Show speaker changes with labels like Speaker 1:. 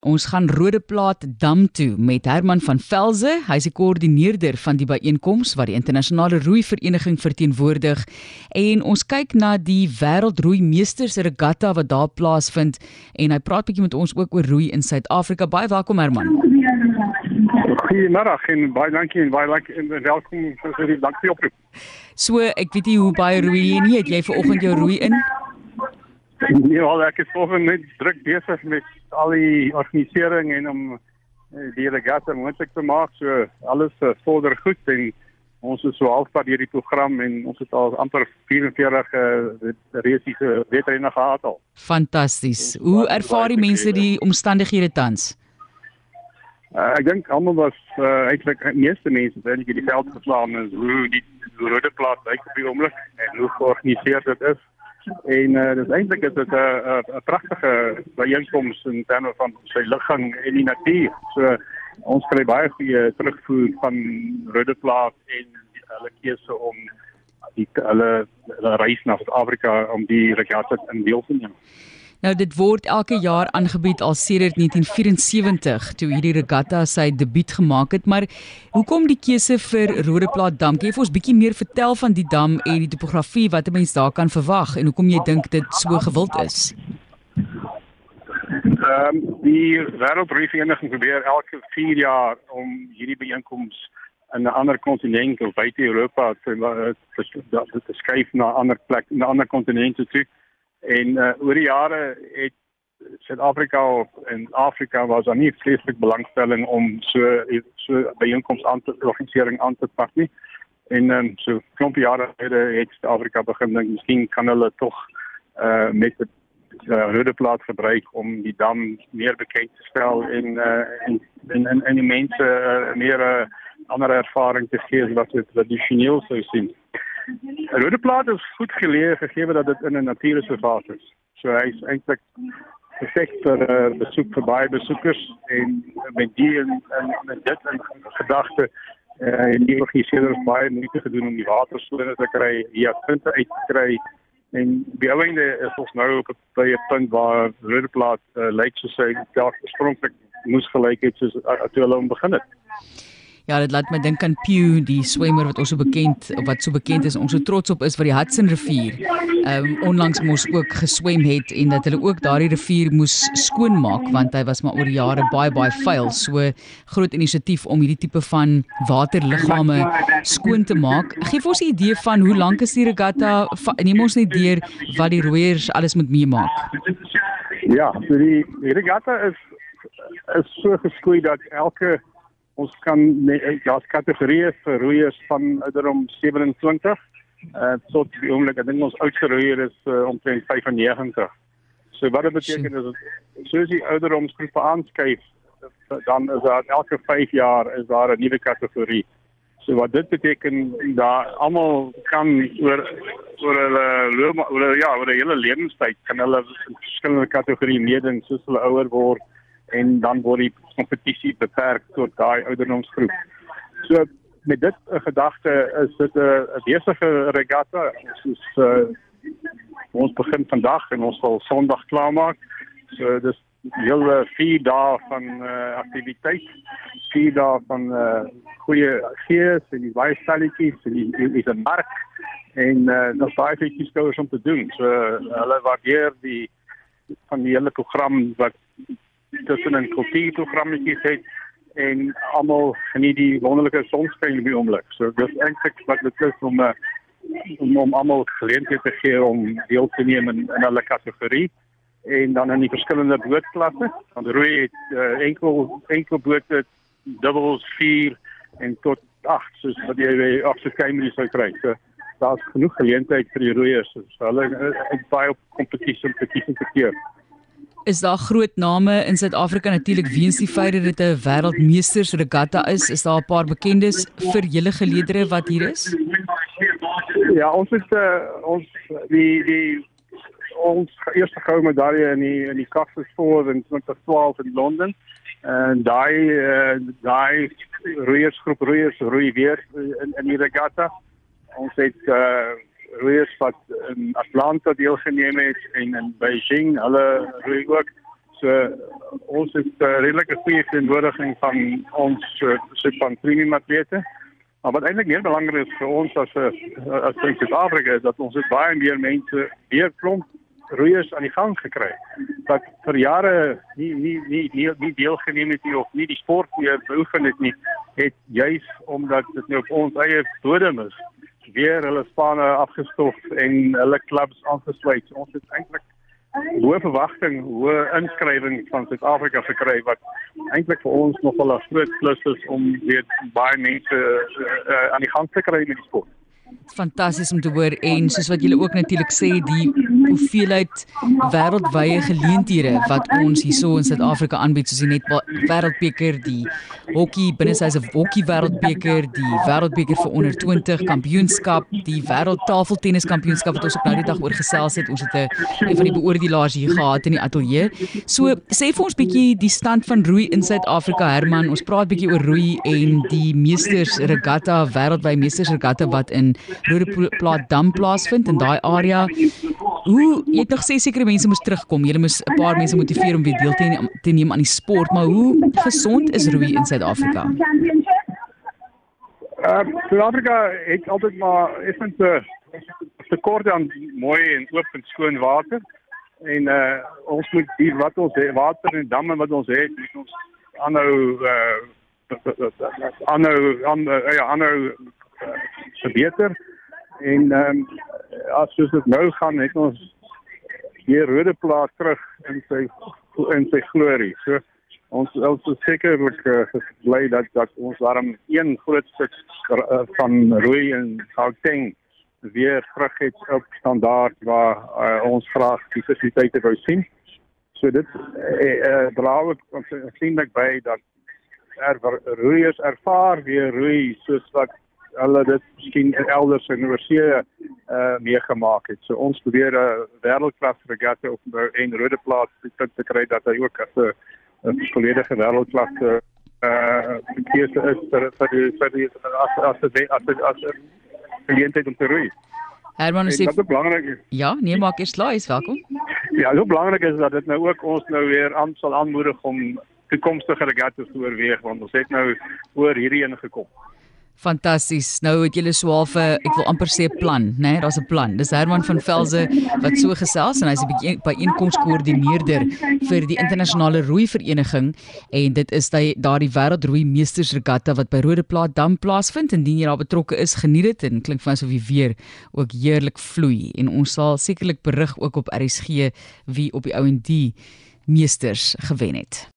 Speaker 1: Ons gaan Rodeplaat Dam toe met Herman van Velze. Hy's die koördineerder van die byeenkoms wat die internasionale roei vereniging verteenwoordig. En ons kyk na die wêreldroei meesters regatta wat daar plaasvind en hy praat bietjie met ons ook oor roei in Suid-Afrika. Baie welkom Herman.
Speaker 2: Goeiemôre en baie dankie en baie dankie en welkom vir die dankie oproep.
Speaker 1: So, ek weet nie hoe baie roei jy nie, het jy ver oggend jou roei in?
Speaker 2: Nee, al ek is volgens net druk besig met al die organisering en om eh, die regatta moontlik te maak. So alles uh, vorder goed en ons is so halfpad deur die program en ons het al amper 44 uh, reisiese wedrenne gehad al.
Speaker 1: Fantasties. Hoe ervaar die mense die omstandighede tans?
Speaker 2: Uh, ek dink almal was uh, eintlik meeste mense het eintlik die veld geslaan en hoe die rode plaas lyk op die oomblik en hoe georganiseer dit is. En uh, dis eintlik is dit 'n 'n pragtige byeenkoms in terme van sy ligging en die natuur. So ons kry baie goeie terugvoer van Rodeplaat en hulle keuse om die hulle, hulle reis na Suid-Afrika om die regatta in deel te neem.
Speaker 1: Nou dit word elke jaar aangebied al sedert 1974 toe hierdie regatta sy debuut gemaak het, maar hoekom die keuse vir Rodeplaat Dam? Kan jy vir ons bietjie meer vertel van die dam en die topografie wat 'n mens daar kan verwag en hoekom jy dink dit so gewild is?
Speaker 2: Ehm um, die Wêreldroeivereniging probeer elke 4 jaar om hierdie byeenkomste in 'n ander kontinent of buite Europa te te, te skuif na 'n ander plek, na 'n ander kontinent toe. En uh, oor die jare het Suid-Afrika en Afrika was daar nie vreeslik belangstelling om so so byeenkomste aan te organisering aan te pak nie. En um, so klompie jare gelede het Suid-Afrika begin dink miskien kan hulle tog uh met die uh, rodeplaat gebruik om die dam meer bekend te stel en uh en en en, en die mense uh, meer 'n uh, ander ervaring te gee wat dit tradisioneel sou sien. Rodeplaat is goed geleë gegee dat dit in 'n natuurreservaat is. So hy is eintlik perfek vir uh, besoek vir baie besoekers en met die en, en, en dit in gedagte uh, en die organiseerders baie moeite gedoen om die watersone te kry, hier punte uit te kry en die ouende is ons nou op 'n punt waar Rodeplaat uh, lyk soos hy dalk oorspronklik moes gelyk het soos uh, toe hulle hom begin het.
Speaker 1: Ja, dit laat my dink aan Pew, die swemmer wat ons so bekend of wat so bekend is, ons so trots op is vir die Hudson rivier. Ehm um, onlangs mos ook geswem het en dat hulle ook daardie rivier moes skoonmaak want hy was maar oor jare baie baie vuil. So groot inisiatief om hierdie tipe van waterliggame skoon te maak. Geef ons 'n idee van hoe lank is die regatta? Neem ons net deur wat die rooiers alles moet meemaak.
Speaker 2: Ja, so die, die regatta is is so geskoei dat elke ons kan daar's kategorieë vir roeiers van ouderdom 27 uh tot die oomblik ek dink ons oudste roeier is uh, omtrent 95. So wat dit beteken is soos die ouderdomsgroep aanskuif dan is daar elke 5 jaar is daar 'n nuwe kategorie. So wat dit beteken dat almal kan oor oor hulle oor ja, oor hele lewenstyd kan hulle verskillende kategorieë meeding soos hulle ouer word en dan word die kompetisie beperk tot daai ouderdomsgroep. So met dit 'n gedagte is dit 'n besige regatta. Ons is uh, ons begin vandag en ons sal Sondag klaarmaak. So dis hele 4 dae van uh, aktiwiteit. 4 dae van uh, goeie gees en die baie stalletjies en is 'n mark en uh, daar's baie goeie skouers om te doen. So uh, hulle waardeer die van die hele program wat tussen 'n kultuurprogrammetjies het en almal geniet die wonderlike sonskyn in die oomblik. So dis eintlik wat dit is om uh, om, om almal geleentheid te gee om deel te neem in, hulle kategorie en dan in die verskillende bootklasse. Want roei het uh, enkel enkel bote dubbels 4 en tot 8 soos wat jy op se kamer sou kry. So daar's genoeg geleentheid vir die roeiers. So hulle het baie kompetisie kompetisie te keer
Speaker 1: is daar groot name in Suid-Afrika natuurlik weens die feit dat dit 'n wêreldmeesters regatta is, is daar 'n paar bekendes vir julle geleedere wat hier is?
Speaker 2: Ja, ons het uh, ons die die ons eerste goue medalje in die in die Castles Four in 2012 in Londen. En daai uh, daai roeiersgroep roeiers roei weer in in die regatta. Ons het uh, roeiers wat in Atlanta deelgeneem het en in Beijing, hulle roei ook. So ons het 'n uh, redelike goeie teenwoordiging van ons uh, Supan premium atlete. Maar wat eintlik meer belangrik is vir ons as 'n as Suid-Afrika is dat ons het baie meer mense weer klomp roeiers aan die gang gekry wat vir jare nie nie nie nie, nie deelgeneem het nie of nie die sport meer beoefen het nie het juis omdat dit nou op ons eie bodem is weer hulle spanne afgestof en hulle klubs aangesluit. Ons het eintlik hoë verwagting, hoë inskrywing van Suid-Afrika gekry wat eintlik vir ons nog wel 'n groot plus is om weer baie mense uh, uh, aan die gang te kry met die sport.
Speaker 1: Fantasties om te hoor en soos wat julle ook natuurlik sê die hoeveelheid wêreldwye geleenthede wat ons hierso in Suid-Afrika aanbied soos die net wêreldbeker, die hokkie binne sy se hokkie wêreldbeker, die wêreldbeker vir onder 20 kampioenskap, die wêreldtafeltennis kampioenskap wat ons op nou die dag oor gesels het. Ons het 'n een van die beoordelaars hier gehad in die ateljee. So sê vir ons bietjie die stand van roei in Suid-Afrika Herman. Ons praat bietjie oor roei en die meesters regatta wêreldwye meesters regatta wat in Rodeplaat Dam plaasvind in daai area. Hoe jy het nog sê sekere mense moes terugkom. Jy moes 'n paar mense motiveer om weer deel te neem, te neem aan die sport, maar hoe gesond is roei in Suid-Afrika?
Speaker 2: Uh, Suid-Afrika het altyd maar effens 'n tekort aan mooi en oop en skoon water. En uh ons moet die wat ons het, water en damme wat ons het, moet ons aanhou uh aanhou aanhou ja, aanhou verbeter. En ehm um, as soos dit nou gaan, het ons hier rode plaas terug in sy in sy glorie. So ons ons is sekerlik uh, bly dat dat ons daarom een groot stuk uh, van rooi en Gauteng weer terug het op standaard waar uh, ons graag die fasiliteite wou sien. So dit eh uh, dra ook aansienlik by dat er roeiers ervaar weer roei soos wat hulle dit miskien elders in oorsee uh meegemaak het. So ons probeer 'n wêreldklas regatta op een rode plaas te, te kry dat hy ook as 'n volledige wêreldklas uh keuse is vir vir die vir die as as as as geleentheid om te roei.
Speaker 1: Herman is
Speaker 2: dit belangrik.
Speaker 1: Ja, nee, maak eers klaar, is welkom.
Speaker 2: Ja, so belangrik is dat dit nou ook ons nou weer aan sal aanmoedig om toekomstige regattas te oorweeg want ons het nou oor hierdie een gekom.
Speaker 1: Fantasties. Nou het julle swaaf 'n ek wil amper sê plan, né? Nee, Daar's 'n plan. Dis Herman van Velze wat so gesels en hy's 'n bietjie by inkomskoördineerder vir die internasionale roei vereniging en dit is daardie wêreldroei meesters regatta wat by Rodeplaat Dam plaasvind. Indien jy daar betrokke is, geniet dit en klink vir asof die weer ook heerlik vloei en ons sal sekerlik berig ook op RSG wie op die OND meesters gewen het.